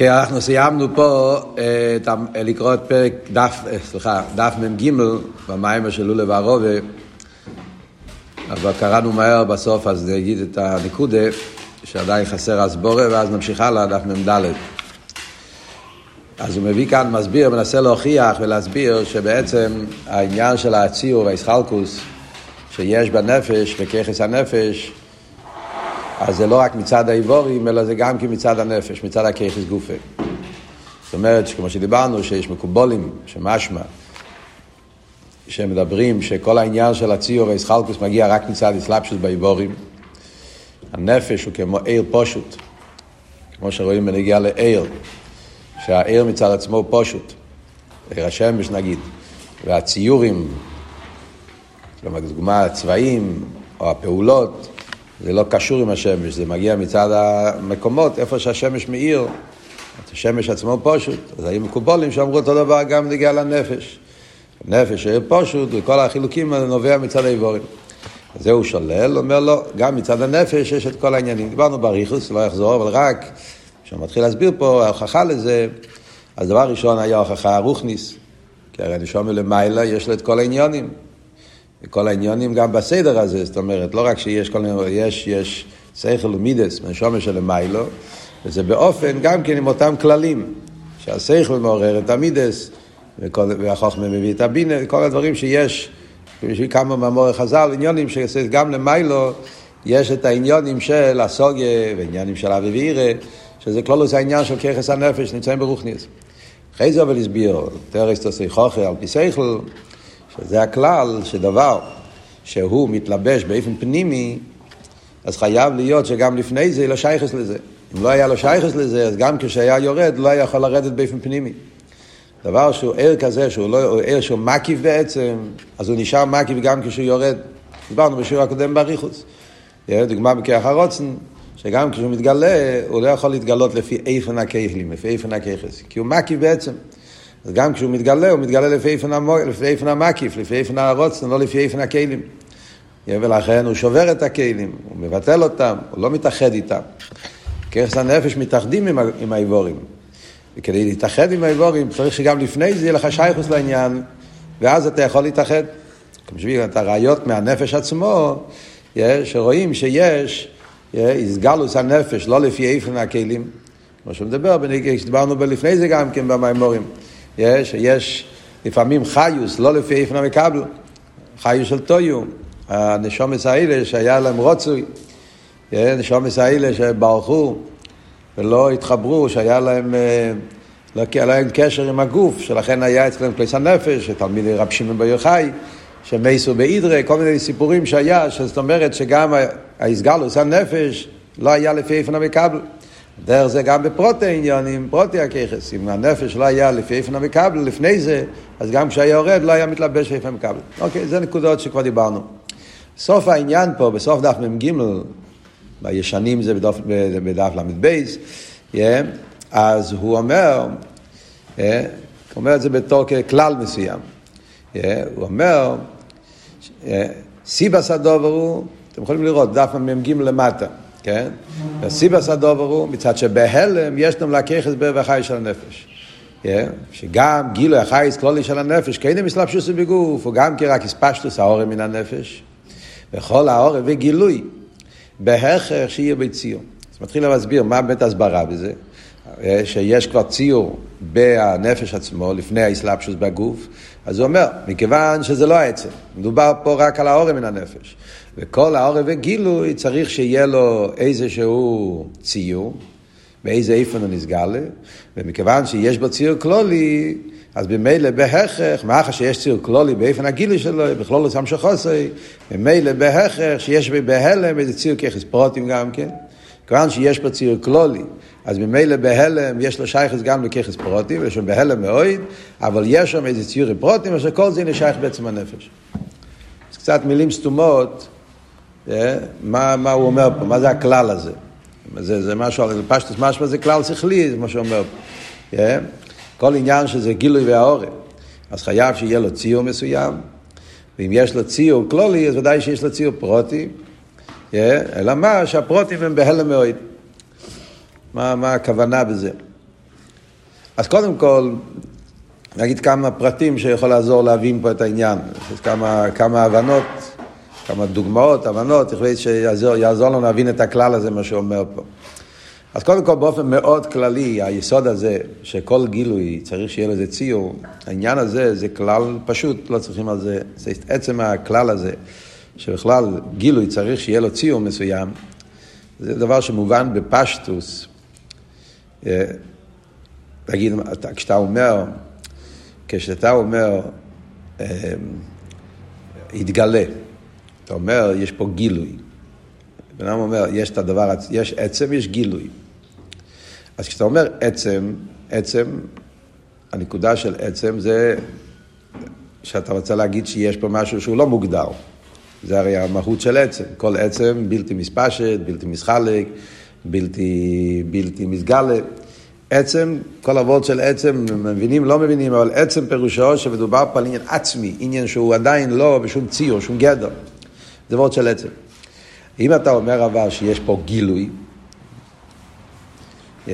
אוקיי, אנחנו סיימנו פה את, לקרוא את פרק דף, סליחה, דף מ"ג במיימר של לולה והרובה, אבל קראנו מהר בסוף, אז נגיד את הנקודה, שעדיין חסר הסבורה, ואז נמשיך הלאה, דף מ"ד. אז הוא מביא כאן, מסביר, מנסה להוכיח ולהסביר שבעצם העניין של הציור והאיסחלקוס שיש בנפש, בככס הנפש, אז זה לא רק מצד האיבורים, אלא זה גם כן מצד הנפש, מצד הכיחס גופה. זאת אומרת, כמו שדיברנו, שיש מקובולים, שמשמע, שמדברים שכל העניין של הציור והאיסחלקוס מגיע רק מצד אסלאפשוס באיבורים. הנפש הוא כמו עיר פושוט, כמו שרואים בנגיע לעיר, שהעיר מצד עצמו הוא פושוט, עיר השמש נגיד, והציורים, כלומר, דוגמה הצבעים או הפעולות, זה לא קשור עם השמש, זה מגיע מצד המקומות, איפה שהשמש מאיר. השמש עצמו פשוט, אז היו מקובולים שאמרו אותו דבר גם נגיע לנפש. נפש עיר פשוט, וכל החילוקים נובע מצד האיבורים. אז זה הוא שולל, אומר לו, גם מצד הנפש יש את כל העניינים. דיברנו בריחוס, לא יחזור, אבל רק, כשהוא מתחיל להסביר פה, ההוכחה לזה, אז דבר ראשון היה הוכחה רוחניס, כי הרי נשום מלמעלה, יש לו את כל העניונים. וכל העניונים גם בסדר הזה, זאת אומרת, לא רק שיש כל מיני, יש, יש שכל ומידס, מנשומה של מיילו, וזה באופן גם כן עם אותם כללים, שהשכל מעורר את המידס, והחוכמה מביא את הבינה, כל הדברים שיש, בשביל כמה מאמורי חז"ל, עניונים שגם למיילו יש את העניונים של הסוגיה ועניינים של אבי ואירא, שזה כלולוס העניין של ככס הנפש, נמצאים ברוכניס. אחרי זה אבל הסביר, תרס תעשי חוכר על פי שכל, שזה הכלל שדבר שהוא מתלבש באופן פנימי, אז חייב להיות שגם לפני זה לא שייכס לזה. אם לא היה לו שייכס לזה, אז גם כשהיה יורד, לא היה יכול לרדת באופן פנימי. דבר שהוא ער כזה, שהוא לא, ער שהוא מקיף בעצם, אז הוא נשאר מקיף גם כשהוא יורד. דיברנו בשיעור הקודם בריחוס. דוגמה בכיח הרוצן, שגם כשהוא מתגלה, הוא לא יכול להתגלות לפי איפן הכיכלים, לפי איפן הכיכס, כי הוא מקיף בעצם. אז גם כשהוא מתגלה, הוא מתגלה לפי איפן המקיף, לפי איפן הרוצן, לא לפי איפן הכלים. ולכן הוא שובר את הכלים, הוא מבטל אותם, הוא לא מתאחד איתם. ככס הנפש מתאחדים עם, עם האיבורים. וכדי להתאחד עם האיבורים צריך שגם לפני זה יהיה לך שייכוס לעניין, ואז אתה יכול להתאחד. שבגלל את הראיות מהנפש עצמו, שרואים שיש איסגלוס הנפש, לא לפי איפן הכלים. כמו שהוא מדבר, דיברנו לפני זה גם כן במימורים. יש, יש לפעמים חיוס, לא לפי איפן המקבל, חיוס של טויו, הנשומס האלה שהיה להם רוצוי, נשומס האלה שברחו ולא התחברו, שהיה להם, אה, לא היה להם קשר עם הגוף, שלכן היה אצלם כליס הנפש, תלמידי רב שמעון בר יוחאי, שמייסו באידרה, כל מיני סיפורים שהיה, זאת אומרת שגם האיסגלוס הנפש לא היה לפי איפן המקבל. דרך זה גם בפרוטי עניונים, פרוטי הככס. אם הנפש לא היה לפי איפן המקבל לפני זה, אז גם כשהיה יורד לא היה מתלבש איפן המקבל. אוקיי, זה נקודות שכבר דיברנו. סוף העניין פה, בסוף דף מ"ג, בישנים זה בדף, בדף ל"ב, yeah, אז הוא אומר, yeah, הוא אומר את זה בתור כלל מסוים. Yeah, הוא אומר, סיבס הדובר הוא, אתם יכולים לראות, דף מ"ג למטה. כן? והסיבס הדובר הוא מצד שבהלם יש לנו הסבר והחי של הנפש. כן? שגם גילוי החייס כלולי של הנפש, כאילו מסלבשוס בגוף, הוא גם כרק הספשטוס העורם מן הנפש. וכל העורם וגילוי, בהכרח שיהיה בציור. אז מתחיל להסביר מה באמת הסברה בזה. שיש כבר ציור בנפש עצמו, לפני האסלאפשוס בגוף, אז הוא אומר, מכיוון שזה לא העצם, מדובר פה רק על העורם מן הנפש. וכל העורם וגילוי צריך שיהיה לו איזשהו ציור, באיזה איפן הוא נסגל, ומכיוון שיש בו ציור כלולי, אז במילא בהכרח, מאחר שיש ציור כלולי באיפן הגילוי שלו, בכלול לסם שחוסי, במילא בהכרח שיש בהלם איזה ציור ככס פרוטים גם כן. כיוון שיש פה ציור כלולי, אז ממילא בהלם יש לו שייכס גם לככס פרוטים, יש שם בהלם מאוד, אבל יש שם איזה ציורי פרוטים, אשר כל זה נשייך בעצם הנפש. אז קצת מילים סתומות, מה, מה הוא אומר פה, מה זה הכלל הזה? זה, זה משהו, פשטוס משמע זה כלל שכלי, זה מה שהוא אומר פה. אה, כל עניין שזה גילוי והעורף, אז חייב שיהיה לו ציור מסוים, ואם יש לו ציור כלולי, אז ודאי שיש לו ציור פרוטים. אלא מה? שהפרוטים הם בהלם מאוד. מה, מה הכוונה בזה? אז קודם כל, נגיד כמה פרטים שיכול לעזור להבין פה את העניין. כמה, כמה הבנות, כמה דוגמאות, הבנות, החליט שיעזור לנו להבין את הכלל הזה, מה שהוא אומר פה. אז קודם כל באופן מאוד כללי, היסוד הזה, שכל גילוי צריך שיהיה לזה ציור, העניין הזה זה כלל פשוט, לא צריכים על זה, זה עצם הכלל הזה, שבכלל גילוי צריך שיהיה לו ציור מסוים, זה דבר שמובן בפשטוס. תגיד, אה, כשאתה אומר, כשאתה אומר, התגלה, אה, אתה אומר, יש פה גילוי. בן אדם אומר, יש את הדבר, יש עצם, יש גילוי. אז כשאתה אומר עצם, עצם, הנקודה של עצם זה שאתה רוצה להגיד שיש פה משהו שהוא לא מוגדר. זה הרי המהות של עצם. כל עצם בלתי מספשת, בלתי מסחלק, בלתי, בלתי מסגלה. עצם, כל אבות של עצם, מבינים, לא מבינים, אבל עצם פירושו שמדובר פה על עניין עצמי, עניין שהוא עדיין לא בשום ציור, שום גדר. זה אבות של עצם. אם אתה אומר אבל שיש פה גילוי, yeah,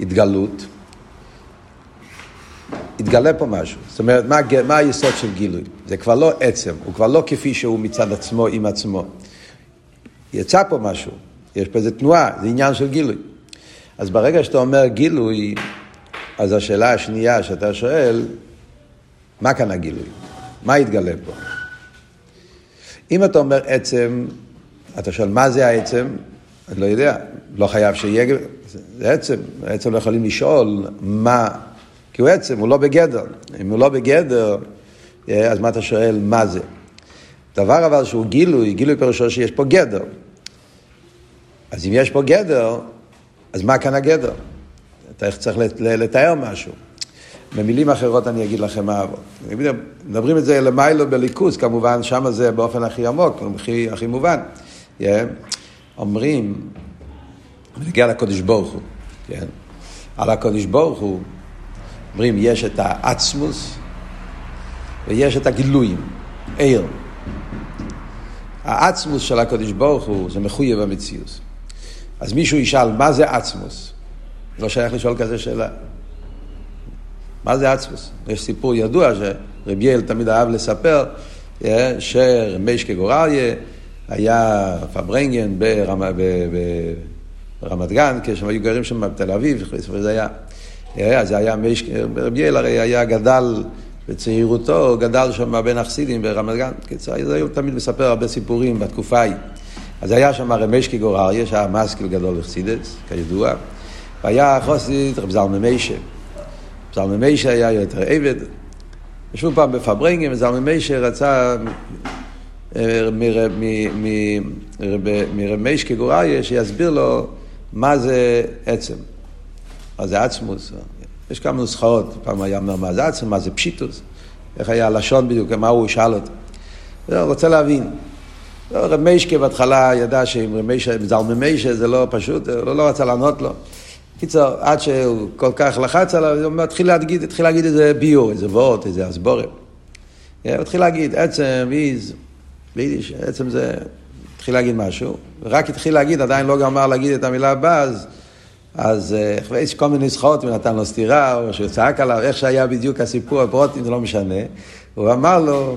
התגלות, התגלה פה משהו. זאת אומרת, מה, מה היסוד של גילוי? זה כבר לא עצם, הוא כבר לא כפי שהוא מצד עצמו עם עצמו. יצא פה משהו, יש פה איזה תנועה, זה עניין של גילוי. אז ברגע שאתה אומר גילוי, אז השאלה השנייה שאתה שואל, מה כאן הגילוי? מה התגלה פה? אם אתה אומר עצם, אתה שואל מה זה העצם? אני לא יודע, לא חייב שיהיה, זה עצם, עצם לא יכולים לשאול מה, כי הוא עצם, הוא לא בגדר. אם הוא לא בגדר, אז מה אתה שואל מה זה? דבר אבל שהוא גילוי, גילוי פירושו שיש פה גדר. אז אם יש פה גדר, אז מה כאן הגדר? אתה צריך לתאר משהו. במילים אחרות אני אגיד לכם מה אבות. מדברים את זה למיילו בליכוז, כמובן, שם זה באופן הכי עמוק, הכי, הכי מובן. Yeah. אומרים, ונגיע לקודש ברוך הוא, כן? על הקודש ברוך הוא, אומרים, יש את העצמוס ויש את הגילויים, עיר. העצמוס של הקודש ברוך הוא זה מחויב המציאות. אז מישהו ישאל, מה זה עצמוס? לא שייך לשאול כזה שאלה. מה זה עצמוס? יש סיפור ידוע שרבי יעל תמיד אהב לספר, אה, שרמש כגורליה היה פברנגן ברמת, ברמת גן, כשהם היו גרים שם בתל אביב, וזה היה, אה, אז זה היה מש... רבי יעל הרי היה גדל בצעירותו, גדל שם בין החסידים ברמת גן. קיצור, הוא תמיד מספר הרבה סיפורים בתקופה ההיא. אז היה שם רמשקי גורליה, שהיה מסקיל גדול לחסידס, כידוע, והיה חוסית רב זלמן מיישה. זלמן מיישה היה יותר עבד. ישבו פעם בפברנגים, וזלמן מיישה רצה אה, מרמשקי גורליה שיסביר לו מה זה עצם, מה זה עצמוס. יש כמה נוסחאות, פעם היה אומר מה זה עצם, מה זה פשיטוס, איך היה הלשון בדיוק, מה הוא שאל אותו. הוא רוצה להבין. לא, רב מיישקה בהתחלה ידע שעם מיישה זה לא פשוט, הוא לא רצה לענות לו. קיצור, עד שהוא כל כך לחץ עליו, הוא התחיל להגיד, התחיל להגיד איזה ביור, איזה וורט, איזה אסבורם. הוא התחיל להגיד, עצם, איז, ביידיש, עצם זה, התחיל להגיד משהו, ורק התחיל להגיד, עדיין לא גמר להגיד את המילה הבאה, אז, אז יש כל מיני נוסחאות, הוא נתן לו סטירה, או שהוא צעק עליו, איך שהיה בדיוק הסיפור, הפרוטים, זה לא משנה. הוא אמר לו,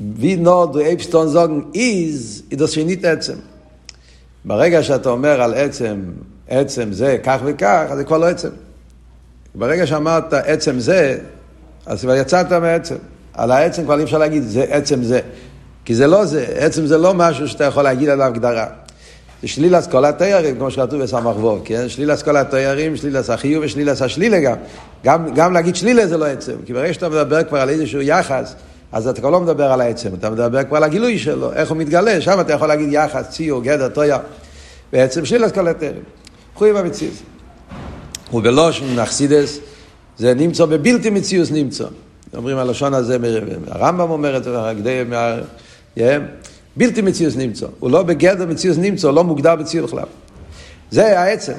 wie nur du sagen, is, ist das שנית עצם. ברגע שאתה אומר על עצם, עצם זה כך וכך, אז זה כבר לא עצם. ברגע שאמרת עצם זה, אז כבר יצאת מעצם. על העצם כבר אי אפשר להגיד, זה עצם זה. כי זה לא זה, עצם זה לא משהו שאתה יכול להגיד עליו הגדרה. זה שליל אסכולת תיירים, כמו שכתוב בסמ"ך וו, כן? שליל אסכולת תיירים, שליל החיוב ושליל השלילה גם. גם. גם להגיד שלילה זה לא עצם, כי ברגע שאתה מדבר כבר על איזשהו יחס, אז אתה כבר לא מדבר על העצם, אתה מדבר כבר על הגילוי שלו, איך הוא מתגלה, שם אתה יכול להגיד יחס, ציור, גדר, טויה. בעצם שלילת כל התרם. חוי במציאות. ובלושן נחסידס, זה נמצא בבלתי מציאוס נמצא. אומרים הלשון הזה, הרמב"ם אומר את זה, בלתי מציאוס נמצא. הוא לא בגדר מציאוס נמצא, לא מוגדר בציור בכלל. זה העצם.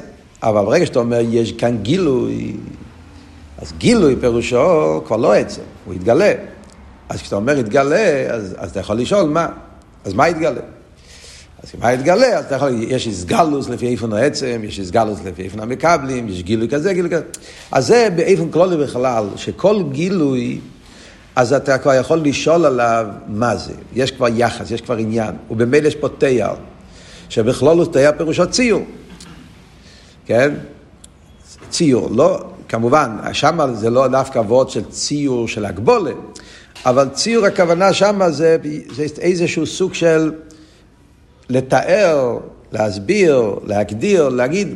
אבל ברגע שאתה אומר, יש כאן גילוי, אז גילוי פירושו כבר לא עצם, הוא יתגלה. אז כשאתה אומר יתגלה, אז, אז אתה יכול לשאול מה. אז מה יתגלה? אז מה יתגלה? אז אתה יכול, יש איסגלוס לפי איפן העצם, יש איסגלוס לפי איפן המקבלים, יש גילוי כזה, גילוי כזה. אז זה באיפן כלולי בכלל, שכל גילוי, אז אתה כבר יכול לשאול עליו מה זה. יש כבר יחס, יש כבר עניין. ובמילא יש פה תייר, שבכלול הוא תייר פירושו ציור. כן? ציור, לא, כמובן, שם זה לא דווקא וורד של ציור של הגבולת, אבל ציור הכוונה שם זה, זה איזשהו סוג של לתאר, להסביר, להגדיר, להגיד.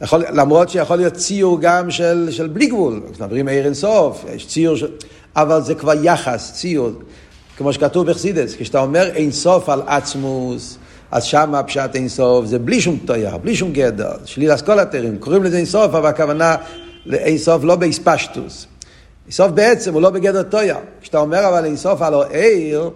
יכול, למרות שיכול להיות ציור גם של, של בלי גבול, מדברים עיר אינסוף, יש ציור של... אבל זה כבר יחס, ציור. כמו שכתוב בחסידס, כשאתה אומר אינסוף על עצמוס, אז שם הפשט אינסוף זה בלי שום טויה, בלי שום גדר, שליל אסכולתרים, קוראים לזה אינסוף, אבל הכוונה לאינסוף לא באספשטוס. אינסוף בעצם הוא לא בגדר טויה. כשאתה אומר אבל אינסוף הלא עיר,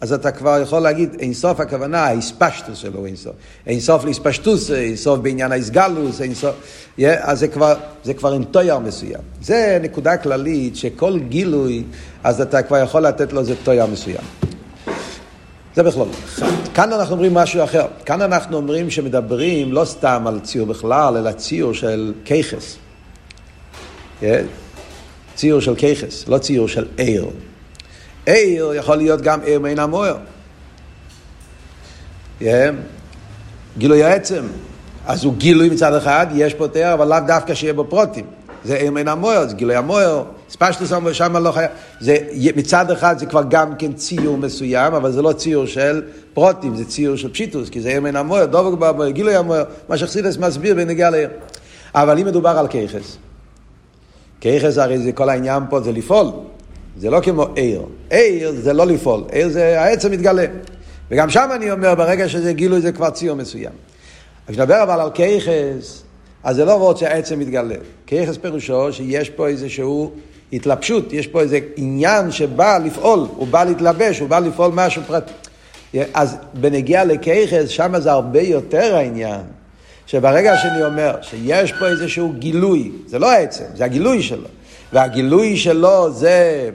אז אתה כבר יכול להגיד, אינסוף הכוונה, האספשטוס שלו אינסוף. אינסוף לאספשטוס, אינסוף בעניין האיסגלוס, אינסוף, yeah, אז זה כבר, זה כבר עם טויר מסוים. זה נקודה כללית, שכל גילוי, אז אתה כבר יכול לתת לו איזה טויר מסוים. זה בכלל. כאן אנחנו אומרים משהו אחר. כאן אנחנו אומרים שמדברים לא סתם על ציור בכלל, אלא ציור של כיכס. Yeah. ציור של כיכס, לא ציור של עיר. עיר יכול להיות גם עיר מעין המוער. Yeah. גילוי העצם. אז הוא גילוי מצד אחד, יש פה תאר, אבל לאו דווקא שיהיה בו פרוטים. זה עיר מעין המוער, זה גילוי המוער, ספשטוס המוער, שם לא חייב. זה, מצד אחד זה כבר גם כן ציור מסוים, אבל זה לא ציור של פרוטים, זה ציור של פשיטוס, כי זה עיר מעין המוער, דובק במוער, גילוי המוער, מה שחסידס מסביר בנגיע לעיר. אבל אם מדובר על כיכס, כיכס הרי זה כל העניין פה זה לפעול. זה לא כמו עיר. עיר זה לא לפעול, עיר זה העצם מתגלה. וגם שם אני אומר, ברגע שזה גילוי זה כבר ציור מסוים. כשנדבר אבל על כיכס, אז זה לא וורד שהעצם מתגלה. כיכס פירושו שיש פה איזשהו התלבשות, יש פה איזה עניין שבא לפעול, הוא בא להתלבש, הוא בא לפעול משהו פרטי. אז בנגיע לכיכס, שם זה הרבה יותר העניין. שברגע שאני אומר שיש פה איזשהו גילוי, זה לא העצם, זה הגילוי שלו. והגילוי שלו זה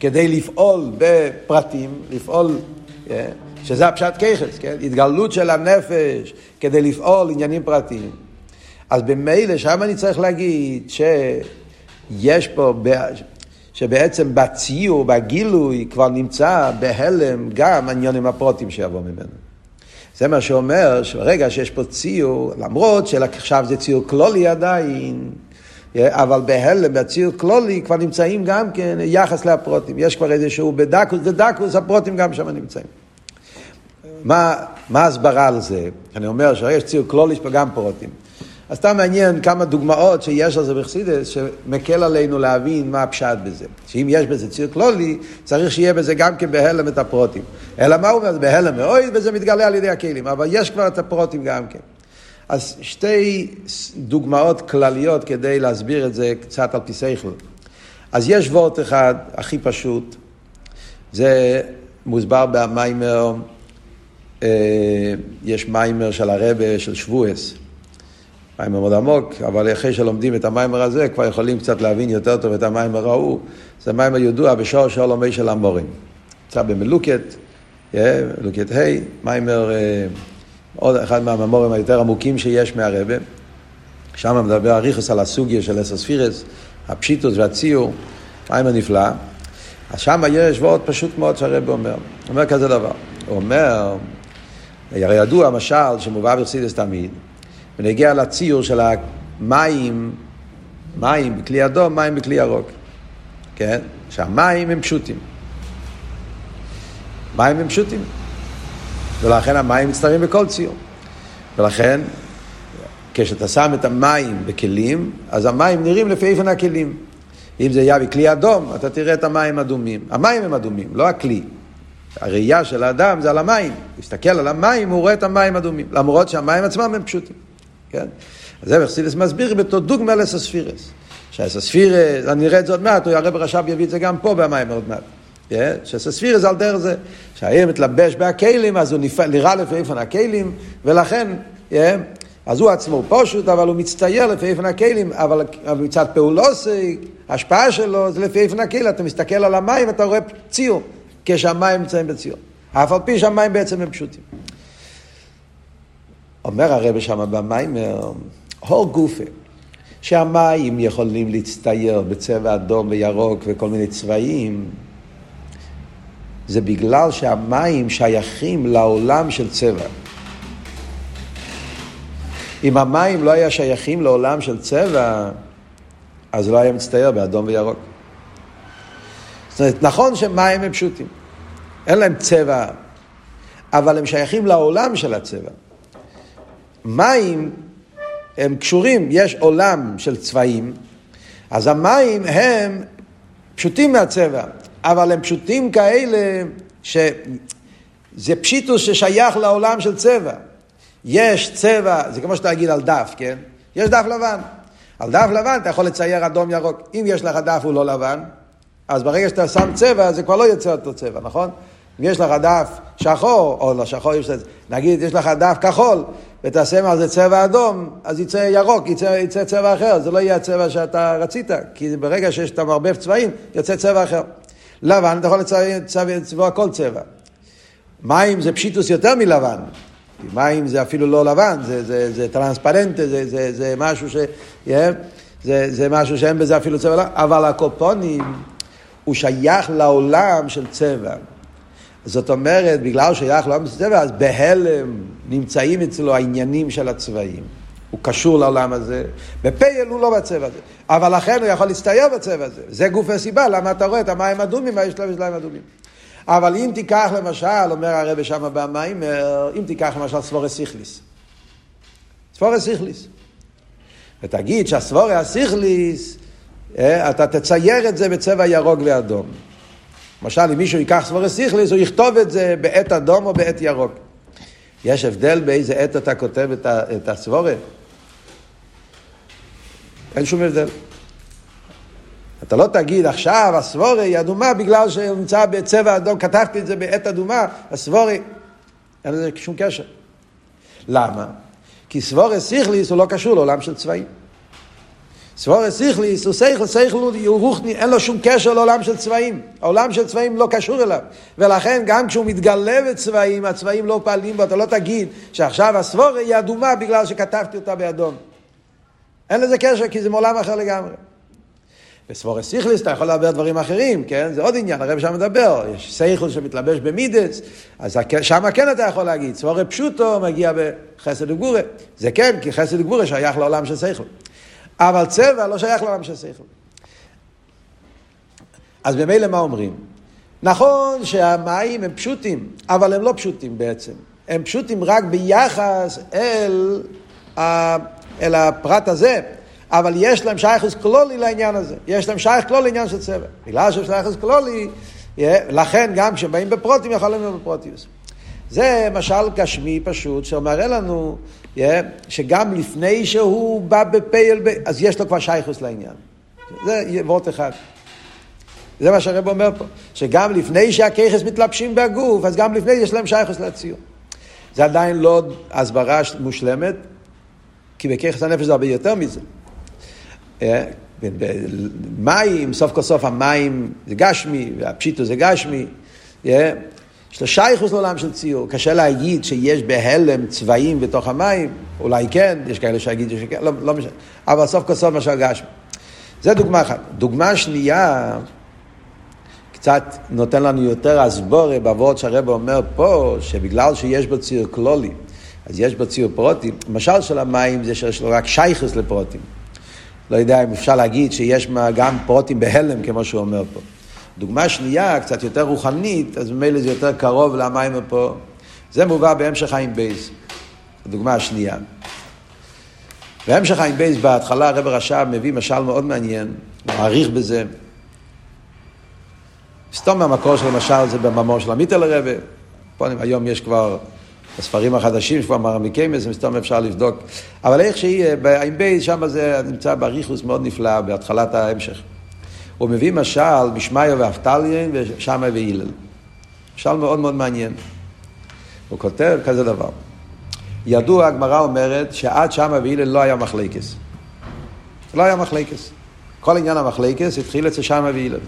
כדי לפעול בפרטים, לפעול, אה, שזה הפשט ככס, כן? התגלות של הנפש כדי לפעול עניינים פרטיים. אז במילא שם אני צריך להגיד שיש פה, שבעצם בציור, בגילוי, כבר נמצא בהלם גם העניינים הפרוטים שיבוא ממנו. זה מה שאומר שברגע שיש פה ציור, למרות שעכשיו זה ציור כלולי עדיין, אבל בהלם, בציור כלולי, כבר נמצאים גם כן יחס לפרוטים. יש כבר איזשהו בדקוס, בדקוס הפרוטים גם שם נמצאים. מה ההסברה על זה? אני אומר שיש ציור כלולי, יש פה גם פרוטים. אז סתם מעניין כמה דוגמאות שיש על זה בחסידס, שמקל עלינו להבין מה הפשט בזה. שאם יש בזה ציר כלולי, צריך שיהיה בזה גם כן בהלם את הפרוטים. אלא מה הוא אומר? בהלם מאוד, וזה מתגלה על ידי הכלים. אבל יש כבר את הפרוטים גם כן. אז שתי דוגמאות כלליות כדי להסביר את זה קצת על פי שכל. אז יש וורט אחד, הכי פשוט, זה מוסבר במיימר, אה, יש מיימר של הרבה, של שבועס. מיימר מאוד עמוק, אבל אחרי שלומדים את המיימר הזה, כבר יכולים קצת להבין יותר טוב את המיימר ההוא. זה מיימר ידוע בשור שור לומי של המורים. נמצא במלוקת, מלוקת ה', מיימר, אה, עוד אחד מהממורים היותר עמוקים שיש מהרבה. שם מדבר אריכוס על הסוגיה של אסר ספירס, הפשיטוס והציור, מיימר נפלא. אז שם יש ועוד פשוט מאוד שהרבה אומר. אומר כזה דבר, הוא אומר, הרי ידוע המשל שמובא ברסידס תמיד, ונגיע לציור של המים, מים בכלי אדום, מים בכלי ירוק. כן? שהמים הם פשוטים. מים הם פשוטים. ולכן המים מצטרפים בכל ציור. ולכן, כשאתה שם את המים בכלים, אז המים נראים לפי איפן הכלים. אם זה יהיה בכלי אדום, אתה תראה את המים אדומים. המים הם אדומים, לא הכלי. הראייה של האדם זה על המים. להסתכל על המים, הוא רואה את המים אדומים. למרות שהמים עצמם הם פשוטים. כן? אז זה וחסידס מסביר בתור דוגמא לסספירס. שהסספירס, אני אראה את זה עוד מעט, הוא הרב רש"ב יביא את זה גם פה במים עוד מעט. Yeah, שסספירס על דרך זה, שהעיר מתלבש בהכלים, אז הוא נראה לפי איפן הכלים, ולכן, yeah, אז הוא עצמו פשוט, אבל הוא מצטייר לפי איפן הכלים, אבל מצד פעולוסי, ההשפעה שלו זה לפי איפן הכלים, אתה מסתכל על המים, אתה רואה ציור, כשהמים נמצאים בציור. אף על פי שהמים בעצם הם פשוטים. אומר הרב שם במיימר, הור גופה, שהמים יכולים להצטייר בצבע אדום וירוק וכל מיני צבעים, זה בגלל שהמים שייכים לעולם של צבע. אם המים לא היה שייכים לעולם של צבע, אז לא היה מצטייר באדום וירוק. זאת אומרת, נכון שמים הם פשוטים, אין להם צבע, אבל הם שייכים לעולם של הצבע. מים הם קשורים, יש עולם של צבעים, אז המים הם פשוטים מהצבע, אבל הם פשוטים כאלה שזה פשיטוס ששייך לעולם של צבע. יש צבע, זה כמו שאתה תגיד על דף, כן? יש דף לבן. על דף לבן אתה יכול לצייר אדום ירוק. אם יש לך דף הוא לא לבן, אז ברגע שאתה שם צבע זה כבר לא יוצא אותו צבע, נכון? אם יש לך דף שחור, או לא שחור, יש, נגיד יש לך דף כחול, ותעשה על זה צבע אדום, אז יצא ירוק, יצא, יצא צבע אחר, זה לא יהיה הצבע שאתה רצית, כי ברגע שיש את המערבב צבעים, יוצא צבע אחר. לבן, אתה יכול לצבוע כל צבע. מים זה פשיטוס יותר מלבן. מים זה אפילו לא לבן, זה, זה, זה טרנספרנטה, זה, זה, זה משהו ש... Yeah, זה, זה משהו שאין בזה אפילו צבע, אבל הקופונים הוא שייך לעולם של צבע. זאת אומרת, בגלל שייך לעולם של צבע, אז בהלם נמצאים אצלו העניינים של הצבעים. הוא קשור לעולם הזה, בפייל הוא לא בצבע הזה. אבל לכן הוא יכול להצטייר בצבע הזה. זה גוף הסיבה, למה אתה רואה את המים אדומים, מה יש להם אדומים. אבל אם תיקח למשל, אומר הרב שם במים, אם תיקח למשל סבורי סיכליס. סבורי סיכליס. ותגיד שהסבורי הסיכליס, אה, אתה תצייר את זה בצבע ירוק ואדום. למשל, אם מישהו ייקח סבורי סיכליס, הוא יכתוב את זה בעת אדום או בעת ירוק. יש הבדל באיזה עת אתה כותב את הסבורי? אין שום הבדל. אתה לא תגיד עכשיו הסבורי היא אדומה בגלל שהוא נמצא בצבע אדום, כתבתי את זה בעת אדומה, הסבורי, אין לזה שום קשר. למה? כי סבורי סיכליס הוא לא קשור לעולם של צבעים. סבורי סיכליס הוא סייכל, סייכל הוא רוחני, אין לו שום קשר לעולם של צבעים. העולם של צבעים לא קשור אליו. ולכן גם כשהוא מתגלה בצבעים, הצבעים לא פעלים בו, אתה לא תגיד שעכשיו הסבורי היא אדומה בגלל שכתבתי אותה באדום. אין לזה קשר כי זה מעולם אחר לגמרי. בסבורי סיכליס אתה יכול לדבר דברים אחרים, כן? זה עוד עניין, הרב שם מדבר, יש סייכל שמתלבש במידס, אז שם כן אתה יכול להגיד, סבורי פשוטו מגיע בחסד וגבורה. זה כן, כי חסד וגבורה שייך לעולם של סייכל. אבל צבע לא שייך לעולם של סייכל. אז ממילא מה אומרים? נכון שהמים הם פשוטים, אבל הם לא פשוטים בעצם. הם פשוטים רק ביחס אל, אל הפרט הזה. אבל יש להם שייכוס כלולי לעניין הזה. יש להם שייך כלולי לעניין של צבע. בגלל שיש שייכוס כלולי, לכן גם כשהם באים בפרוטים יכולים להיות בפרוטיוס. זה משל גשמי פשוט שמראה לנו שגם לפני שהוא בא בפייל, אז יש לו כבר שייכוס לעניין. זה וורט אחד. זה מה שהרב אומר פה, שגם לפני שהככס מתלבשים בגוף, אז גם לפני יש להם שייכוס לציור. זה עדיין לא הסברה מושלמת, כי בככס הנפש זה הרבה יותר מזה. מים, סוף כל סוף המים זה גשמי, והפשיטו זה גשמי. יש לו שייכוס לעולם של ציור. קשה להגיד שיש בהלם צבעים בתוך המים, אולי כן, יש כאלה שיגידו שכן, לא, לא משנה. אבל סוף כל סוף משל גשמי. זה דוגמה אחת. דוגמה שנייה, קצת נותן לנו יותר הסבורה בעבוד שהרבא אומר פה, שבגלל שיש בו ציור כלולי, אז יש בו ציור פרוטים. המשל של המים זה שיש לו רק שייכוס לפרוטים. לא יודע אם אפשר להגיד שיש גם פרוטים בהלם, כמו שהוא אומר פה. דוגמה שנייה, קצת יותר רוחנית, אז ממילא זה יותר קרוב למים פה. זה מובא בהמשך חיים בייס, הדוגמה השנייה. בהמשך חיים בייס, בהתחלה הרב רש"ב מביא משל מאוד מעניין, מעריך בזה. סתום מהמקור של המשל זה במאמור של עמית אל הרבה. פה היום יש כבר הספרים החדשים שכבר מעמיקים בזה, מסתם אפשר לבדוק. אבל איך שהיא, בעין בייס, שם זה נמצא באריכות מאוד נפלא, בהתחלת ההמשך. הוא מביא משל משמעיה ואבטליון ושמאי והלל. משל מאוד מאוד מעניין. הוא כותב כזה דבר. ידוע, הגמרא אומרת שעד שמאי והלל לא היה מחלוקת. לא היה מחלוקת. כל עניין המחלוקת התחיל אצל שמאי והלל.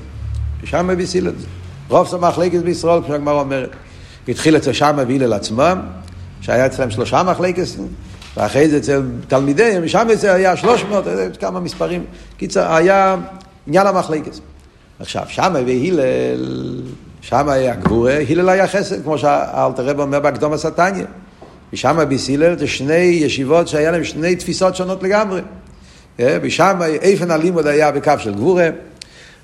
ושמה והסיל את זה. רוב המחלקס בישראל, כמו שהגמרא אומרת. התחיל אצל שמה והילל עצמם, שהיה אצלם שלושה מחלקס, ואחרי זה אצל תלמידיהם, שם זה היה 300, כמה מספרים. קיצר, היה עניין המחלקס. עכשיו, שם והילל, שם היה גבורה, הלל היה חסד, כמו שאלתר רב אומר בהקדום השטניה. ושם בסילל זה שני ישיבות שהיה להם שני תפיסות שונות לגמרי. אה, ושם איפן הלימוד היה בקו של גבורה,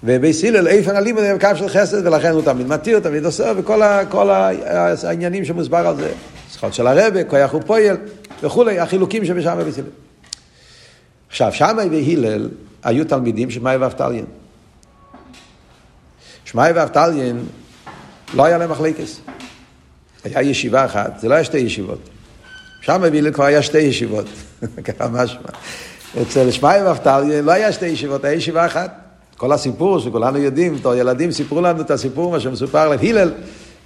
ובסילל איפן הלימוד היה בקו של חסד, ולכן הוא תמיד מתיר, תמיד עושה, וכל ה, כל העניינים שמוסבר על זה. זכות של הרבה, כוח ופועל, וכולי, החילוקים שבשם בסילל. עכשיו, שמאי והלל היו תלמידים של מאי ואבטליין. שמאי ואבטליין לא היה להם מחלקס. היה ישיבה אחת, זה לא היה שתי ישיבות. שם בווילן כבר היה שתי ישיבות, ככה משמע. אצל שמאי ואבטליה לא היה שתי ישיבות, היה ישיבה אחת. כל הסיפור שכולנו יודעים, בתור ילדים סיפרו לנו את הסיפור, מה שמסופר על הלל,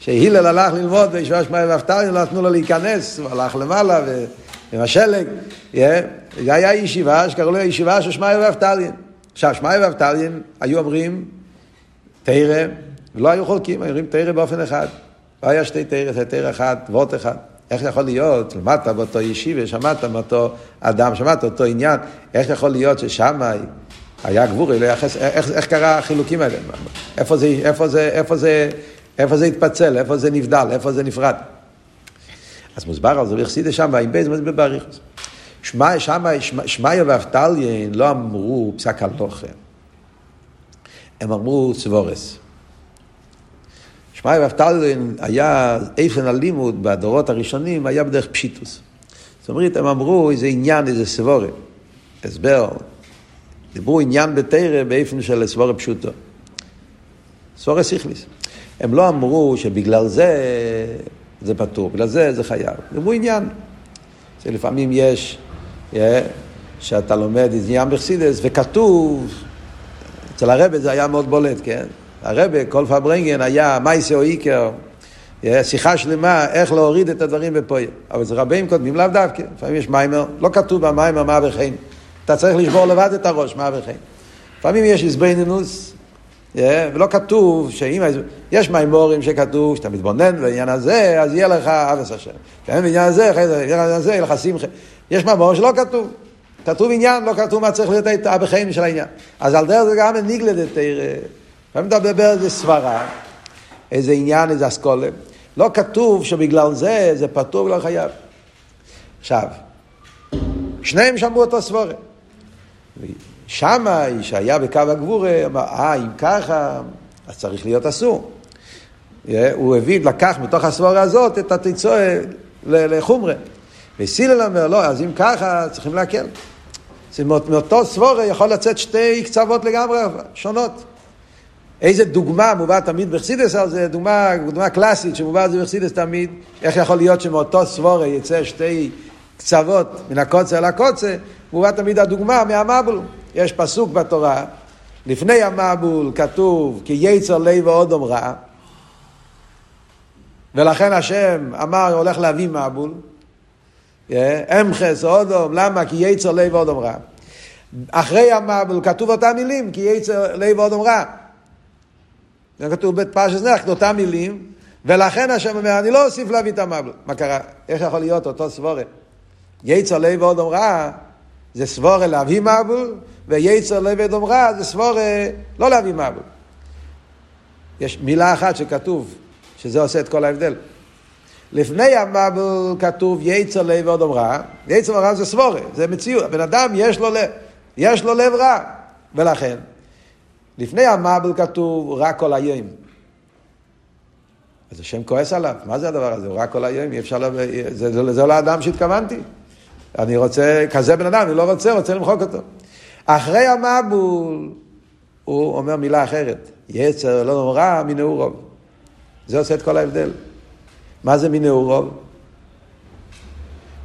שהלל הלך ללמוד בישיבה שמאי ואבטליה, לא נתנו לו להיכנס, הוא הלך למעלה עם השלג. זה היה ישיבה שקראו לה ישיבה של שמאי ואבטליה. עכשיו, שמאי ואבטליה היו אומרים תרא, ולא היו חולקים, היו אומרים תרא באופן אחד. לא היה שתי תורה, זה תורה אחת, וורט אחד. איך יכול להיות, למדת באותו ישיבה, שמעת מאותו אדם, שמעת אותו עניין, איך יכול להיות ששם היה גבורה, לא איך, איך, קרה החילוקים האלה? זה, זה, זה, איפה זה התפצל, איפה זה נבדל, איפה זה נפרד? אז מוסבר על זה בחסידות שם, עין בייס מוסבר באריכות. שמעיה ואבטליון לא אמרו פסק הלכה, הם אמרו סבורס. שמאי ואפטלין היה איפן הלימוד בדורות הראשונים, היה בדרך פשיטוס. זאת אומרת, הם אמרו איזה עניין, איזה סבורה, הסבר. דיברו עניין בתרא באיפן של סבורה פשוטו. סבורה סיכליס. הם לא אמרו שבגלל זה זה פטור, בגלל זה זה חייב. דיברו עניין. שלפעמים יש, yeah, שאתה לומד עניין בחסידס, וכתוב, אצל הרבי זה היה מאוד בולט, כן? הרבה, כל פברנגן היה מייסה או איקר, שיחה שלמה איך להוריד את הדברים בפועל. אבל זה רבים קודמים לאו דווקא, לפעמים יש מיימר, לא כתוב במיימר מה וכן. אתה צריך לשבור לבד את הראש, מה וכן. לפעמים יש איזבנינוס, ולא כתוב שאם... יש מיימורים שכתוב שאתה מתבונן בעניין הזה, אז יהיה לך אבס השם. כן, בעניין הזה, בעניין הזה, יהיה לך שמחה. יש מאמור שלא כתוב. כתוב עניין, לא כתוב מה צריך להיות הבחיים של העניין. אז על דרך זה גם ניגלדת לפעמים אתה מדבר איזה סברה, איזה עניין, איזה אסכולה. לא כתוב שבגלל זה זה פטור ולא חייב. עכשיו, שניהם שמעו אותו סבורה. שמאי, שהיה בקו הגבורה, אמר, אה, אם ככה, אז צריך להיות אסור. הוא הביא, לקח מתוך הסבורה הזאת את התיצואה לחומרה. וסילל אומר, לא, אז אם ככה, צריכים להקל. מאותו סבורה יכול לצאת שתי קצוות לגמרי שונות. איזה דוגמה מובא תמיד בחסידס על זה, דוגמה, דוגמה קלאסית שמובא על זה בחסידס תמיד, איך יכול להיות שמאותו סבורה יצא שתי קצוות מן הקוצה אל הקוצה, מובא תמיד הדוגמה מהמבול. יש פסוק בתורה, לפני המבול כתוב כי יצר לב ואודום רע, ולכן השם אמר הולך להביא מבול, אמחס אודום, למה? כי יצר לב ואודום רע. אחרי המבול כתוב אותם מילים, כי יצר לב ואודום רע. זה כתוב בפרשת נח, אותם מילים, ולכן השם אומר, אני לא אוסיף להביא את המבל. מה קרה? איך יכול להיות אותו סבורה? יצר לב ועוד אמרה, זה סבורה להביא מבול, ויצר לב ועוד אמרה, זה סבורה לא להביא מבול. יש מילה אחת שכתוב, שזה עושה את כל ההבדל. לפני המבול כתוב יצר לב ועוד אמרה, יצר אמרה זה סבורה, זה מציאות, הבן אדם יש לו לב, יש לו לב רע, ולכן לפני המבל כתוב רק כל היום. אז השם כועס עליו, מה זה הדבר הזה? הוא רק כל היום, אי אפשר, לה... זה, זה, זה לא האדם שהתכוונתי. אני רוצה, כזה בן אדם, אני לא רוצה, רוצה למחוק אותו. אחרי המבול, הוא אומר מילה אחרת, יצר לא נורא מנעורוב. זה עושה את כל ההבדל. מה זה מנעורוב?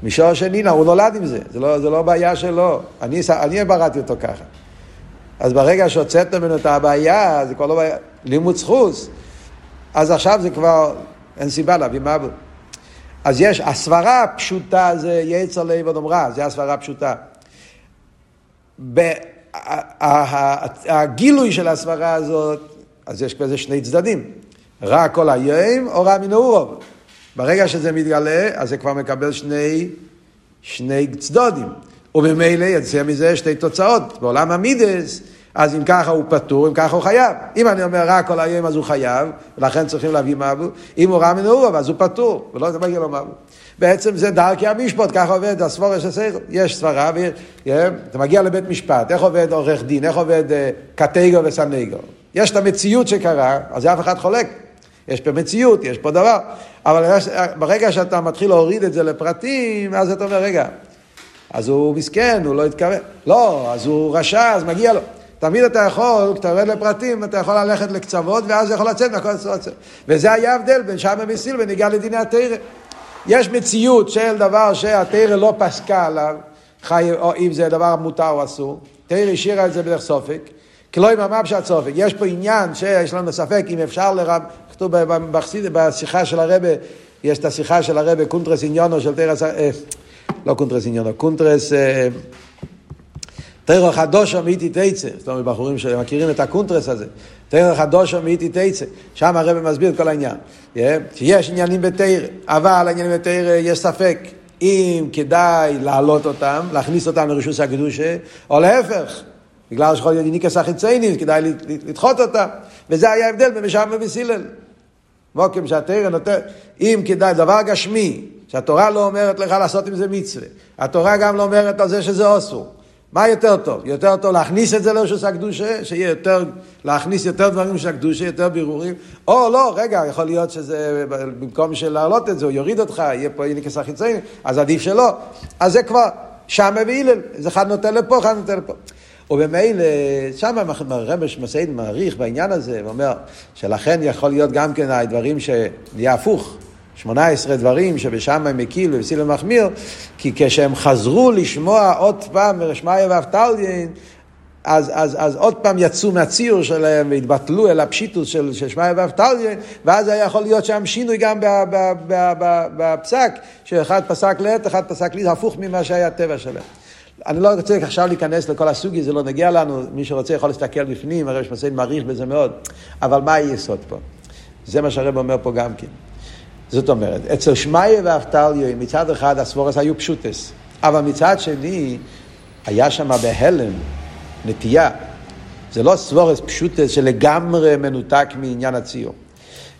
מישור שני, הוא נולד עם זה, זה לא, זה לא בעיה שלו. אני, אני בראתי אותו ככה. אז ברגע שהוצאת ממנו את הבעיה, זה כבר לא בעיה, לימוד זכוס, אז עכשיו זה כבר, אין סיבה להביא מבול. אז יש, הסברה הפשוטה זה יצר לב עוד אמרה, זה הסברה הפשוטה. הגילוי של הסברה הזאת, אז יש כזה שני צדדים, רע כל היום או רע מנעורוב. ברגע שזה מתגלה, אז זה כבר מקבל שני, שני צדודים. וממילא יצא מזה שתי תוצאות. בעולם המידס, אז אם ככה הוא פטור, אם ככה הוא חייב. אם אני אומר רק כל היום אז הוא חייב, ולכן צריכים להביא מבול. אם הוא רע מנעורוב אז הוא פטור, ולא מגיע לו מבול. בעצם זה דרכי המשפוט, ככה עובד הסבורה של סייכל. יש סברה, אתה מגיע לבית משפט, איך עובד עורך דין, איך עובד uh, קטגו וסנגו. יש את המציאות שקרה, אז אף אחד חולק. יש פה מציאות, יש פה דבר. אבל ברגע שאתה מתחיל להוריד את זה לפרטים, אז אתה אומר, רגע, אז הוא מסכן, הוא לא התכוון. לא, אז הוא רשע, אז מגיע לו. תמיד אתה יכול, כשאתה יורד לפרטים, אתה יכול ללכת לקצוות, ואז יכול לצאת מהכל הצוות. וזה היה ההבדל בין שם ומסיל ונגיע לדיני התרא. יש מציאות של דבר שהתרא לא פסקה עליו, חי, או אם זה דבר מותר או אסור. תרא השאירה את זה בדרך סופק. עם המפשט סופק. יש פה עניין שיש לנו ספק אם אפשר לרב, כתוב בחסיד, בשיחה של הרבה, יש את השיחה של הרבי, קונטרס עניינה של תורה, אה, לא קונטרס עניינה, קונטרס... אה, תורה חדשה מאיתי תצא, זאת אומרת, בחורים שמכירים את הקונטרס הזה, תורה חדשה מאיתי תצא, שם הרבי מסביר את כל העניין, שיש עניינים בתורה, אבל העניינים בתורה יש ספק, אם כדאי להעלות אותם, להכניס אותם לרשות הקדושה, או להפך, בגלל יניקת החיצונים, כדאי לדחות אותם, וזה היה ההבדל בין משם ובסילל. מוקים שהתרא נותן, אם כדאי, דבר גשמי, שהתורה לא אומרת לך לעשות עם זה מצווה, התורה גם לא אומרת על זה שזה אסור. מה יותר טוב? יותר טוב להכניס את זה לרשוס הקדושה, שיהיה יותר, להכניס יותר דברים של הקדושה, יותר בירורים, או לא, רגע, יכול להיות שזה, במקום של להעלות את זה, הוא יוריד אותך, יהיה פה איניקס החיצוני, אז עדיף שלא. אז זה כבר שמה והילל, זה אחד נותן לפה, אחד נותן לפה. ובמילא, שם הרמש מסעיד מעריך בעניין הזה, ואומר שלכן יכול להיות גם כן הדברים שנהיה הפוך. 18 דברים שבשם הם הקיל ובסילם מחמיר, כי כשהם חזרו לשמוע עוד פעם מרשמיה ואבטליין, אז, אז, אז עוד פעם יצאו מהציור שלהם והתבטלו אל הפשיטוס של, של שמעיה ואבטליין, ואז היה יכול להיות שם שינוי גם בפסק, שאחד פסק לעת, אחד פסק לי, הפוך ממה שהיה הטבע שלהם. אני לא רוצה עכשיו להיכנס לכל הסוגי, זה לא נגיע לנו, מי שרוצה יכול להסתכל בפנים, הרי שמסיין מעריך בזה מאוד, אבל מה היסוד פה? זה מה שהרב אומר פה גם כן. זאת אומרת, אצל שמאיה ואבטליו מצד אחד הסבורס היו פשוטס, אבל מצד שני היה שם בהלם נטייה. זה לא סבורס פשוטס שלגמרי מנותק מעניין הציור.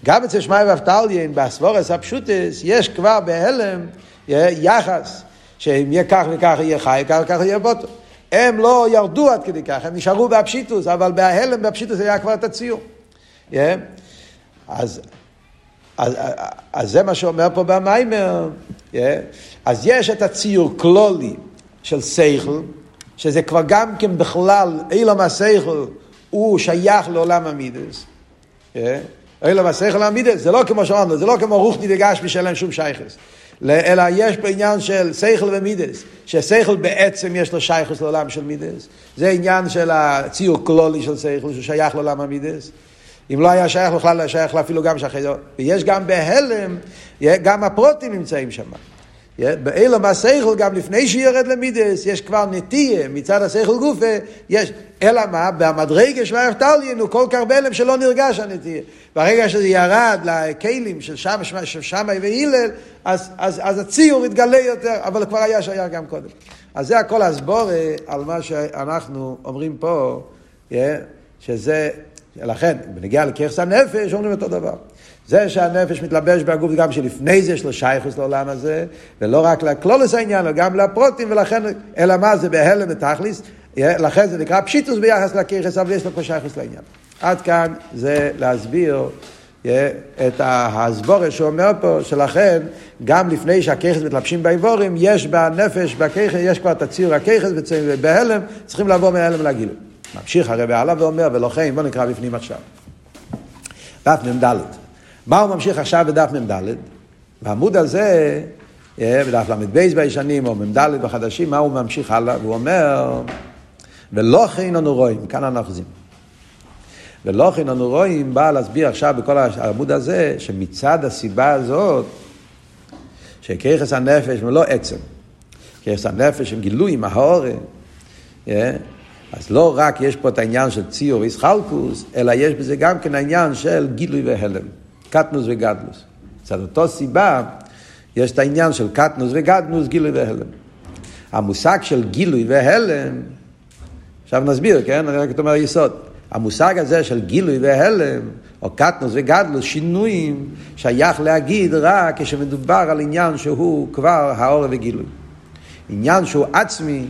גם אצל שמאיה ואבטליין, בסבורס הפשוטס, יש כבר בהלם יחס, שאם יהיה כך וכך יהיה חי, כך וכך יהיה בוטו. הם לא ירדו עד כדי כך, הם נשארו בהפשיטוס, אבל בהלם בהפשיטוס היה כבר את הציור. Yeah. אז אז, אז זה מה שאומר פה במיימר. Yeah. אז יש את הציור כלולי של סייכל, שזה כבר גם כן בכלל, אילום הסייכל הוא שייך לעולם המידס. Yeah. אילום הסייכל המידס, זה לא כמו שאמרנו, זה לא כמו רוחני וגשמי שאין להם שום שייכס. אלא יש פה עניין של שכל ומידס, ששכל בעצם יש לו שייכוס לעולם של מידס. זה עניין של הציור כלולי של שכל, ששייך לעולם המידס. אם לא היה שייך בכלל, היה שייך אפילו גם שאחרי זה. ויש גם בהלם, גם הפרוטים נמצאים שם. באילום הסייכל, גם לפני שירד למידס, יש כבר נטייה מצד הסייכל גופה, יש, אלא מה? במדרגה של האפטליין הוא כל כך בהלם שלא נרגש הנטייה. ברגע שזה ירד לכלים של שם, של שמאי והילל, אז, אז, אז הציור התגלה יותר, אבל כבר היה שייך גם קודם. אז זה הכל הסבורה על מה שאנחנו אומרים פה, שזה לכן, בנגיע לככס הנפש, אומרים אותו דבר. זה שהנפש מתלבש בגוף גם שלפני זה יש לו שייכוס לעולם הזה, ולא רק לכלולוס העניין, אלא גם לפרוטים, ולכן, אלא מה זה בהלם ותכליס, לכן זה נקרא פשיטוס ביחס לככס, אבל יש לו פה שייכוס לעניין. עד כאן זה להסביר את ההסבורת שהוא אומר פה, שלכן גם לפני שהככס מתלבשים באיבורים, יש בנפש, בככס, יש כבר את הציר הככס, ובהלם צריכים לבוא מההלם לגילוי. ממשיך הרב הלאה ואומר, ולכן בוא נקרא בפנים עכשיו. דף מ"ד. מה הוא ממשיך עכשיו בדף מ"ד? בעמוד הזה, אה, בדף ל"ב בישנים, או מ"ד בחדשים, מה הוא ממשיך הלאה? והוא אומר, ולא כן אנו רואים, כאן אנחנו חוזים. ולא כן אנו רואים, בא להסביר עכשיו בכל העמוד הזה, שמצד הסיבה הזאת, שכיחס הנפש ולא עצם, כיחס הנפש הם גילויים, ההורם, אה, אז לא רק יש פה את העניין של ציור ואיסחלקוס, אלא יש בזה גם כן העניין של גילוי והלם, קטנוס וגדלוס. מצד אותו סיבה, יש את העניין של קטנוס וגדנוס, גילוי והלם. המושג של גילוי והלם, עכשיו נסביר, כן? אני רק אומר יסוד. המושג הזה של גילוי והלם, או קטנוס וגדלוס, שינויים, שייך להגיד רק כשמדובר על עניין שהוא כבר האור וגילוי. עניין שהוא עצמי,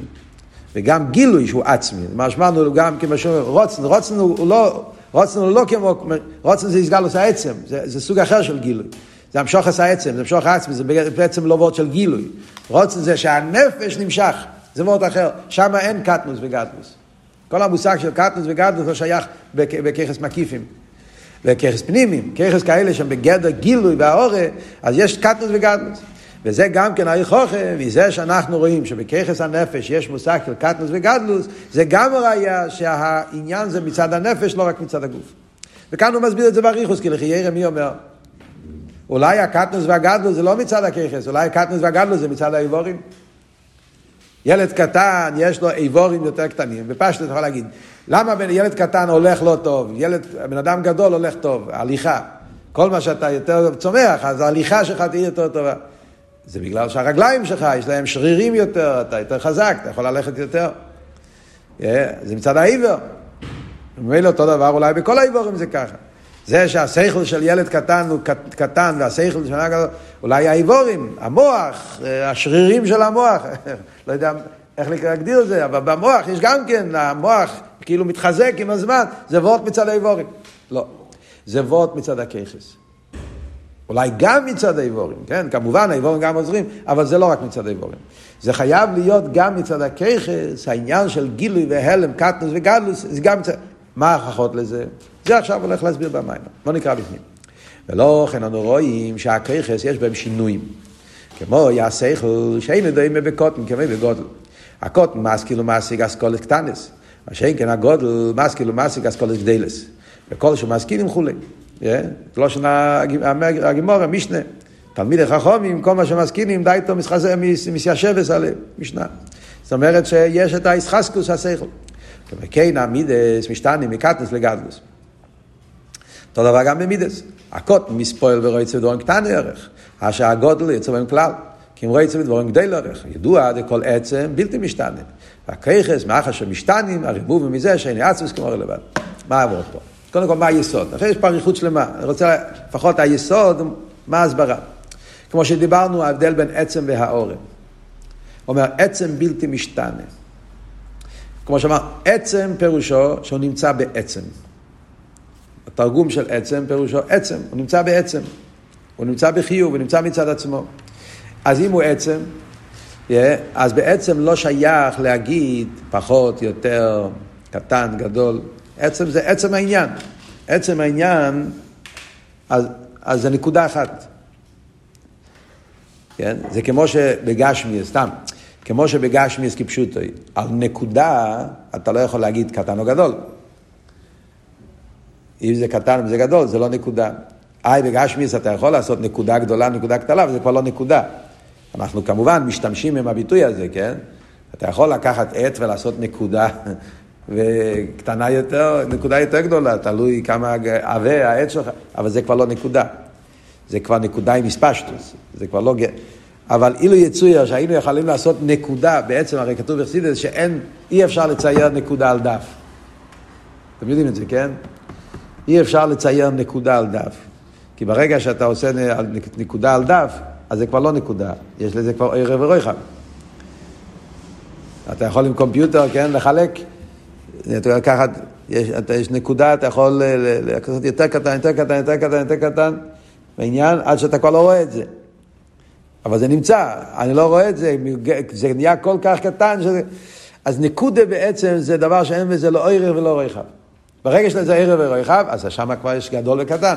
וגם גילוי שהוא עצמי. מה שמענו גם כמו רוצן, רוצן הוא לא, רוצן הוא לא כמו, רוצן זה יסגלוס העצם, זה, זה סוג אחר של גילוי. זה המשוך עשה עצם, זה המשוך העצמי, זה בעצם לא וורד של גילוי. רוצן זה שהנפש נמשך, זה וורד אחר. שם אין קטנוס וגדלוס. כל המושג של קטנוס וגדלוס לא שייך בככס מקיפים. וככס פנימיים, ככס כאלה שהם בגדר גילוי והעורא, אז יש קטנוס וגדלוס. וזה גם כן היכוכה, מזה שאנחנו רואים שבככס הנפש יש מושג של קטנוס וגדלוס, זה גם ראיה שהעניין זה מצד הנפש, לא רק מצד הגוף. וכאן הוא מסביר את זה בריחוס, כי לכי ירא מי אומר? אולי הקטנוס והגדלוס זה לא מצד הככס, אולי הקטנוס והגדלוס זה מצד האיבורים. ילד קטן, יש לו איבורים יותר קטנים, בפשטות אתה יכול להגיד, למה ילד קטן הולך לא טוב, ילד, בן אדם גדול הולך טוב, הליכה. כל מה שאתה יותר צומח, אז ההליכה שלך תהיה יותר טובה. זה בגלל שהרגליים שלך, יש להם שרירים יותר, אתה יותר חזק, אתה יכול ללכת יותר. Yeah, זה מצד העיוור. ממילא אותו דבר אולי בכל העיוורים זה ככה. זה שהשכל של ילד קטן הוא קטן והשכל של ילד גדול, אולי העיוורים, המוח, השרירים של המוח, לא יודע איך להגדיר את זה, אבל במוח יש גם כן, המוח כאילו מתחזק עם הזמן, זה וורט מצד העיוורים. לא, זה וורט מצד הככס. אולי גם מצד האיבורים, כן? כמובן, האיבורים גם עוזרים, אבל זה לא רק מצד האיבורים. זה חייב להיות גם מצד הככס, העניין של גילוי והלם, קטנוס וגדלוס, זה גם מצד... מה ההוכחות לזה? זה עכשיו הולך להסביר במים. בוא נקרא בפנים. ולא כן אנו רואים שהככס יש בהם שינויים. כמו יעשכל שאין ידועים בקוטן, כמו בגודל. הקוטן מסקיל ומסיג אסכולת קטנס. מה שאין כן הגודל מסקיל ומסיג אסכולת גדלס. וכל שהוא מסקילים כולי. לא שנה הגימור, המשנה. תלמיד החכומים, כל מה שמסכימים, די איתו מסיישבס עליהם, משנה. זאת אומרת שיש את האיסחסקוס השכל. וכן המידס משתנים מקטנס לגדלוס. אותו דבר גם במידס. הקוטן מספויל ורועצה ודבורים קטן ערך. אשר הגודל יצא בהם כלל. כי אם רועצה ודבורים גדל ערך. ידוע דכל עצם בלתי משתנה. והכיכס, מאחר שמשתנים, הריבוב מזה שאין עצמוס כמו רלוונט. מה עבור פה? קודם כל, מה היסוד? אחרי יש פה אריכות שלמה. אני רוצה לפחות היסוד, מה ההסברה. כמו שדיברנו, ההבדל בין עצם. הוא אומר, עצם בלתי משתנה. כמו שאמר, עצם פירושו שהוא נמצא בעצם. התרגום של עצם פירושו עצם, הוא נמצא בעצם. הוא נמצא בחיוב, הוא נמצא מצד עצמו. אז אם הוא עצם, אז בעצם לא שייך להגיד פחות, יותר, קטן, גדול. עצם זה עצם העניין. עצם העניין, אז, אז זה נקודה אחת. כן? זה כמו שבגשמי, סתם, כמו שבגשמי כפשוטו, על נקודה אתה לא יכול להגיד קטן או גדול. אם זה קטן וזה גדול, זה לא נקודה. איי, בגשמיס אתה יכול לעשות נקודה גדולה, נקודה קטנה, וזה כבר לא נקודה. אנחנו כמובן משתמשים עם הביטוי הזה, כן? אתה יכול לקחת עט ולעשות נקודה וקטנה יותר, נקודה יותר גדולה, תלוי כמה עבה העץ שלך, אבל זה כבר לא נקודה. זה כבר נקודה עם מספשטוס, זה כבר לא... אבל אילו יצויר שהיינו יכולים לעשות נקודה, בעצם הרי כתוב בחסידס שאין, אי אפשר לצייר נקודה על דף. אתם יודעים את זה, כן? אי אפשר לצייר נקודה על דף. כי ברגע שאתה עושה נקודה על דף, אז זה כבר לא נקודה, יש לזה כבר ערב ורויחם. אתה יכול עם קומפיוטר, כן, לחלק אתה יכול לקחת, יש, יש נקודה, אתה יכול לעשות יותר קטן, יותר קטן, יותר קטן, יותר קטן, בעניין, עד שאתה כבר לא רואה את זה. אבל זה נמצא, אני לא רואה את זה, זה נהיה כל כך קטן, שזה... אז נקודה בעצם זה דבר שאין בזה לא ערב ולא רחב. ברגע שזה ערב ורחב, אז שם כבר יש גדול וקטן.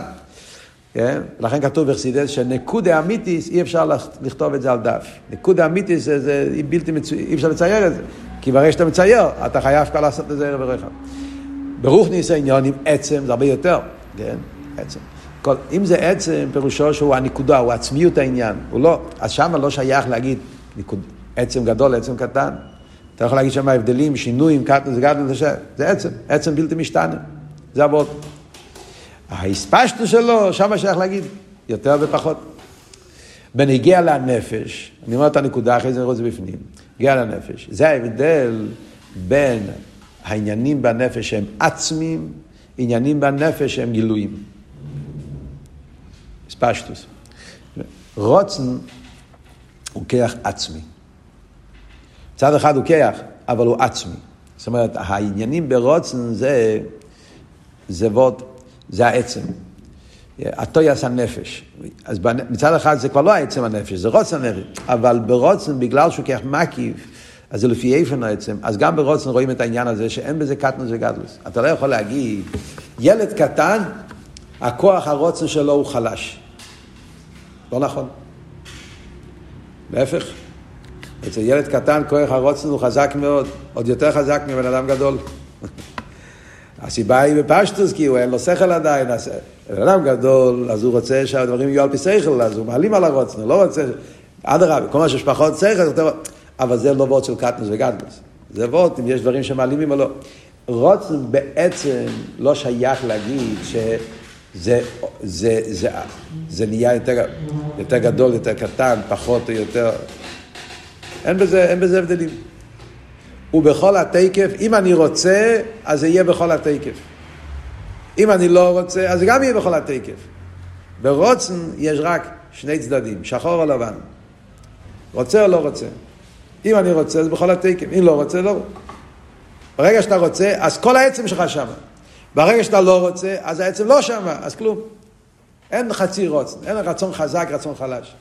כן? לכן כתוב בחסידס שנקודה אמיתיס, אי אפשר לכתוב את זה על דף. נקודה אמיתיס זה, זה בלתי מצוין, אי אפשר לצייר את זה. כי ברגע שאתה מצייר, אתה חייב כבר לעשות את זה ערב ורחב. ברוך ניסי עניון עם עצם, זה הרבה יותר, כן? עצם. כל, אם זה עצם, פירושו שהוא הנקודה, הוא עצמיות העניין. הוא לא, אז שם לא שייך להגיד נקוד, עצם גדול, עצם קטן. אתה יכול להגיד שם הבדלים, שינויים, קטן, זה גדול, זה עצם, עצם בלתי משתנה. זה עבוד. ההספשטו שלו, שם שייך להגיד יותר ופחות. בנגיע לנפש, אני אומר את הנקודה, אחרי זה נראה את זה בפנים, נגיע לנפש, זה ההבדל בין העניינים בנפש שהם עצמיים, עניינים בנפש שהם גילויים. ספשטוס. רוצן הוא כיח עצמי. צד אחד הוא כיח, אבל הוא עצמי. זאת אומרת, העניינים ברוצן זה, זה ווד, זה העצם. הטויאס הנפש. אז מצד אחד זה כבר לא העצם הנפש, זה רוצן הנפש. אבל ברוצן, בגלל שהוא כיח מקיף, אז זה לפי איפן העצם, אז גם ברוצן רואים את העניין הזה שאין בזה קטנוס וגדלוס. אתה לא יכול להגיד, ילד קטן, הכוח הרוצן שלו הוא חלש. לא נכון. להפך, אצל ילד קטן כוח הרוצן הוא חזק מאוד, עוד יותר חזק מבן אדם גדול. הסיבה היא בפשטוס, כי הוא אין לו שכל עדיין, בן אדם גדול, אז הוא רוצה שהדברים יהיו על פי שכל, אז הוא מעלים על הרוצן, הוא לא רוצה, אדרבה, כל מה שיש פחות שכל. אבל זה לא וורד של קטנוס וגדלוס. זה וורד אם יש דברים שמעלימים או לא. רוצן בעצם לא שייך להגיד שזה זה, זה, זה, זה נהיה יותר, יותר גדול, יותר קטן, פחות או יותר. אין בזה, אין בזה הבדלים. ובכל התקף, אם אני רוצה, אז זה יהיה בכל התקף. אם אני לא רוצה, אז גם יהיה בכל התקף. ברוצן יש רק שני צדדים, שחור או לבן. רוצה או לא רוצה. אם אני רוצה, זה בכל התקף. אם לא רוצה, לא. ברגע שאתה רוצה, אז כל העצם שלך שמה. ברגע שאתה לא רוצה, אז העצם לא שמה, אז כלום. אין חצי רוצן, אין רצון חזק, רצון חלש.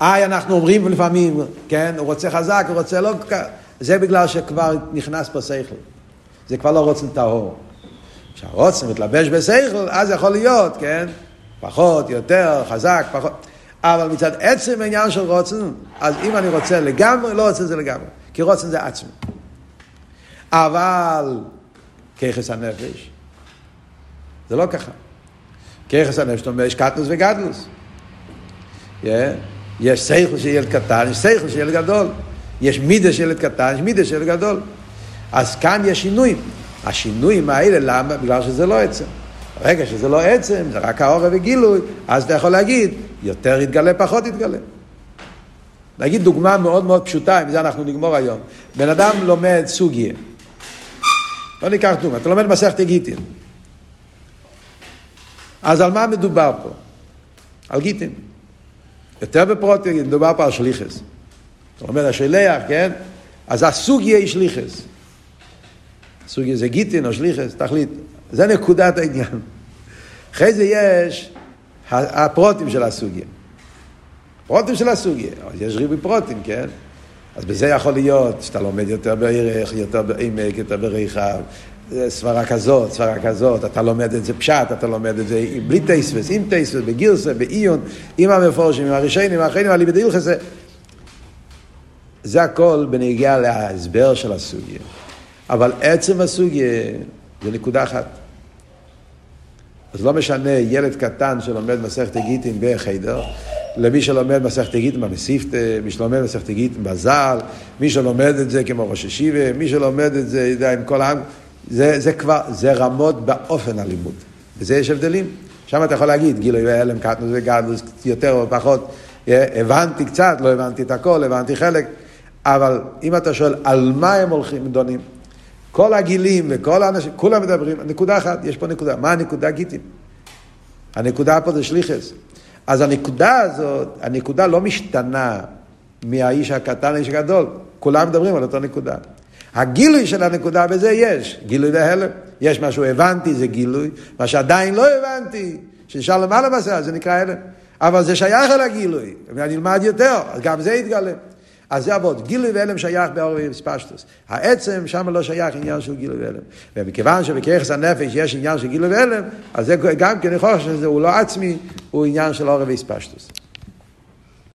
איי, אנחנו אומרים לפעמים, כן, הוא רוצה חזק, הוא רוצה לא... זה בגלל שכבר נכנס פה שכל. זה כבר לא רוצן טהור. כשהרוצן מתלבש בשכל, אז יכול להיות, כן, פחות, יותר, חזק, פחות. אבל מצד עצם העניין של רוצן, אז אם אני רוצה לגמרי, לא רוצה זה לגמרי. כי רוצן זה עצמי. אבל ככס הנפש, זה לא ככה. ככס הנפש, זאת אומרת, יש קטנוס וגדלוס. Yeah. יש שכל של ילד קטן, יש שכל של ילד גדול. יש מידה של ילד קטן, יש מידה של ילד גדול. אז כאן יש שינויים. השינויים האלה, למה? בגלל שזה לא עצם. ברגע שזה לא עצם, זה רק העורף וגילוי, אז אתה יכול להגיד, יותר יתגלה, פחות יתגלה. נגיד דוגמה מאוד מאוד פשוטה, עם זה אנחנו נגמור היום. בן אדם לומד סוגיה. לא ניקח דוגמה, אתה לומד מסכת גיטין. אז על מה מדובר פה? על גיטין. יותר בפרוטי, מדובר פה על שליחס. אתה לומד השליח, כן? אז הסוגיה היא שליחס. הסוגיה זה גיטין או שליחס, תחליט. זה נקודת העניין. אחרי זה יש הפרוטים של הסוגיה. פרוטים של הסוגיה, יש ריבוי פרוטים, כן? אז בזה יכול להיות שאתה לומד יותר בערך, יותר בעמק, יותר ברחב, סברה כזאת, סברה כזאת, אתה לומד את זה פשט, אתה לומד את זה בלי טייספס, עם טייספס, בגירסה, בעיון, עם המפורשים, עם הראשונים, עם האחרים, על ליבדי הלכס, זה הכל בנגיעה להסבר של הסוגיה. אבל עצם הסוגיה זה נקודה אחת. אז לא משנה ילד קטן שלומד מסכת גיטין בחיידר, למי שלומד מסכת גיטין במסיפתא, מי שלומד מסכת גיטין בז"ל, מי שלומד את זה כמו ראש השיבה, מי שלומד את זה, יודע, עם כל העם, זה, זה כבר, זה רמות באופן הלימוד. וזה יש הבדלים. שם אתה יכול להגיד, גילוי והלם, קטנוס וגדלוס, יותר או פחות, הבנתי קצת, לא הבנתי את הכל, הבנתי חלק, אבל אם אתה שואל על מה הם הולכים, דונים, כל הגילים וכל האנשים, כולם מדברים, נקודה אחת, יש פה נקודה. מה הנקודה גיטים? הנקודה פה זה שליחס. אז הנקודה הזאת, הנקודה לא משתנה מהאיש הקטן לאיש הגדול. כולם מדברים על אותו נקודה. הגילוי של הנקודה בזה יש, גילוי והלם. יש מה שהוא הבנתי, זה גילוי, מה שעדיין לא הבנתי, שנשאר למעלה בזה, זה נקרא הלם. אבל זה שייך אל הגילוי, ואני אלמד יותר, אז גם זה יתגלה. אז זה אבות, גילוי והלם שייך באור וספשטוס. העצם, שם לא שייך עניין של גילוי והלם. ומכיוון שבכיחס הנפש יש עניין של גילוי והלם, אז זה גם כן יכול שזה הוא לא עצמי, הוא עניין של אור וספשטוס.